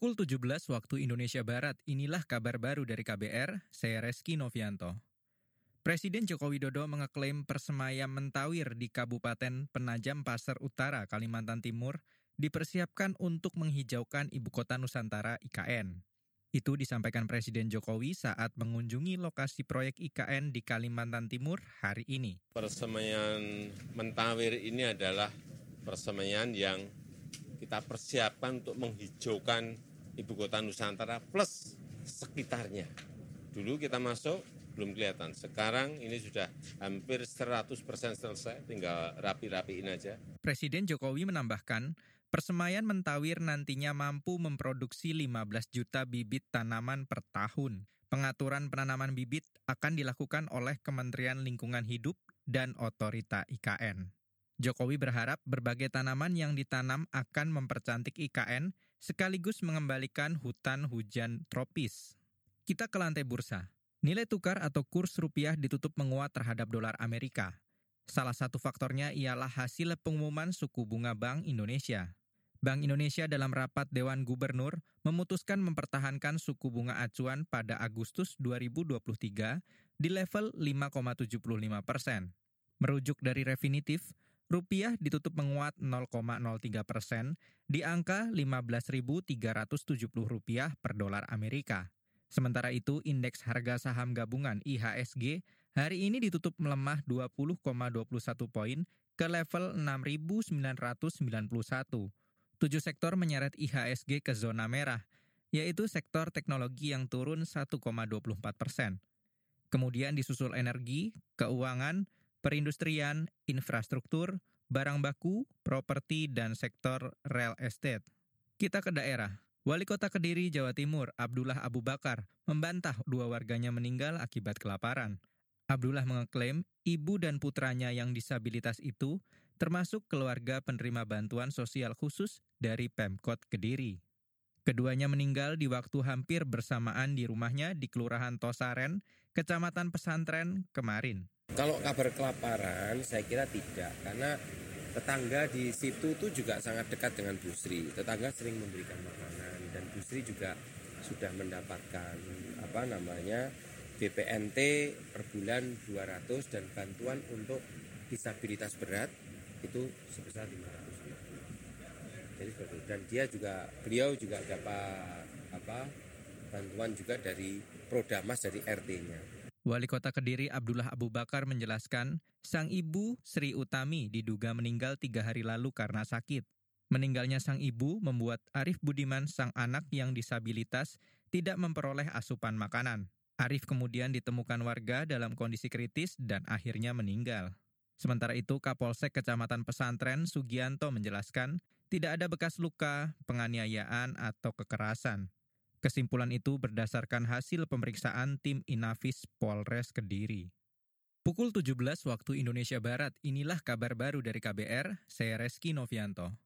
Pukul 17 waktu Indonesia Barat, inilah kabar baru dari KBR, saya Reski Novianto. Presiden Joko Widodo mengeklaim persemaian Mentawir di Kabupaten Penajam Pasar Utara, Kalimantan Timur, dipersiapkan untuk menghijaukan Ibu Kota Nusantara IKN. Itu disampaikan Presiden Jokowi saat mengunjungi lokasi proyek IKN di Kalimantan Timur hari ini. Persemaian Mentawir ini adalah persemaian yang kita persiapkan untuk menghijaukan ibu kota Nusantara plus sekitarnya. Dulu kita masuk belum kelihatan. Sekarang ini sudah hampir 100% selesai, tinggal rapi-rapiin aja. Presiden Jokowi menambahkan, persemaian Mentawir nantinya mampu memproduksi 15 juta bibit tanaman per tahun. Pengaturan penanaman bibit akan dilakukan oleh Kementerian Lingkungan Hidup dan Otorita IKN. Jokowi berharap berbagai tanaman yang ditanam akan mempercantik IKN sekaligus mengembalikan hutan hujan tropis. Kita ke lantai bursa. Nilai tukar atau kurs rupiah ditutup menguat terhadap dolar Amerika. Salah satu faktornya ialah hasil pengumuman suku bunga Bank Indonesia. Bank Indonesia dalam rapat Dewan Gubernur memutuskan mempertahankan suku bunga acuan pada Agustus 2023 di level 5,75 persen. Merujuk dari Refinitiv, Rupiah ditutup menguat 0,03 persen di angka 15.370 rupiah per dolar Amerika. Sementara itu, indeks harga saham gabungan IHSG hari ini ditutup melemah 20,21 poin ke level 6.991. Tujuh sektor menyeret IHSG ke zona merah, yaitu sektor teknologi yang turun 1,24 persen. Kemudian disusul energi, keuangan, perindustrian, infrastruktur, barang baku, properti, dan sektor real estate. Kita ke daerah. Wali Kota Kediri, Jawa Timur, Abdullah Abu Bakar, membantah dua warganya meninggal akibat kelaparan. Abdullah mengeklaim ibu dan putranya yang disabilitas itu termasuk keluarga penerima bantuan sosial khusus dari Pemkot Kediri. Keduanya meninggal di waktu hampir bersamaan di rumahnya di Kelurahan Tosaren, Kecamatan Pesantren, kemarin. Kalau kabar kelaparan, saya kira tidak, karena tetangga di situ tuh juga sangat dekat dengan Bu Sri. Tetangga sering memberikan makanan dan Bu Sri juga sudah mendapatkan apa namanya BPNT per bulan 200 dan bantuan untuk disabilitas berat itu sebesar 500 ribu. Jadi seperti itu. Dan dia juga beliau juga dapat apa bantuan juga dari Prodamas dari RT-nya. Wali Kota Kediri Abdullah Abu Bakar menjelaskan, sang ibu Sri Utami diduga meninggal tiga hari lalu karena sakit. Meninggalnya sang ibu membuat Arif Budiman, sang anak yang disabilitas, tidak memperoleh asupan makanan. Arif kemudian ditemukan warga dalam kondisi kritis dan akhirnya meninggal. Sementara itu, Kapolsek Kecamatan Pesantren Sugianto menjelaskan, tidak ada bekas luka, penganiayaan, atau kekerasan. Kesimpulan itu berdasarkan hasil pemeriksaan tim Inafis Polres Kediri. Pukul 17 waktu Indonesia Barat, inilah kabar baru dari KBR, saya Reski Novianto.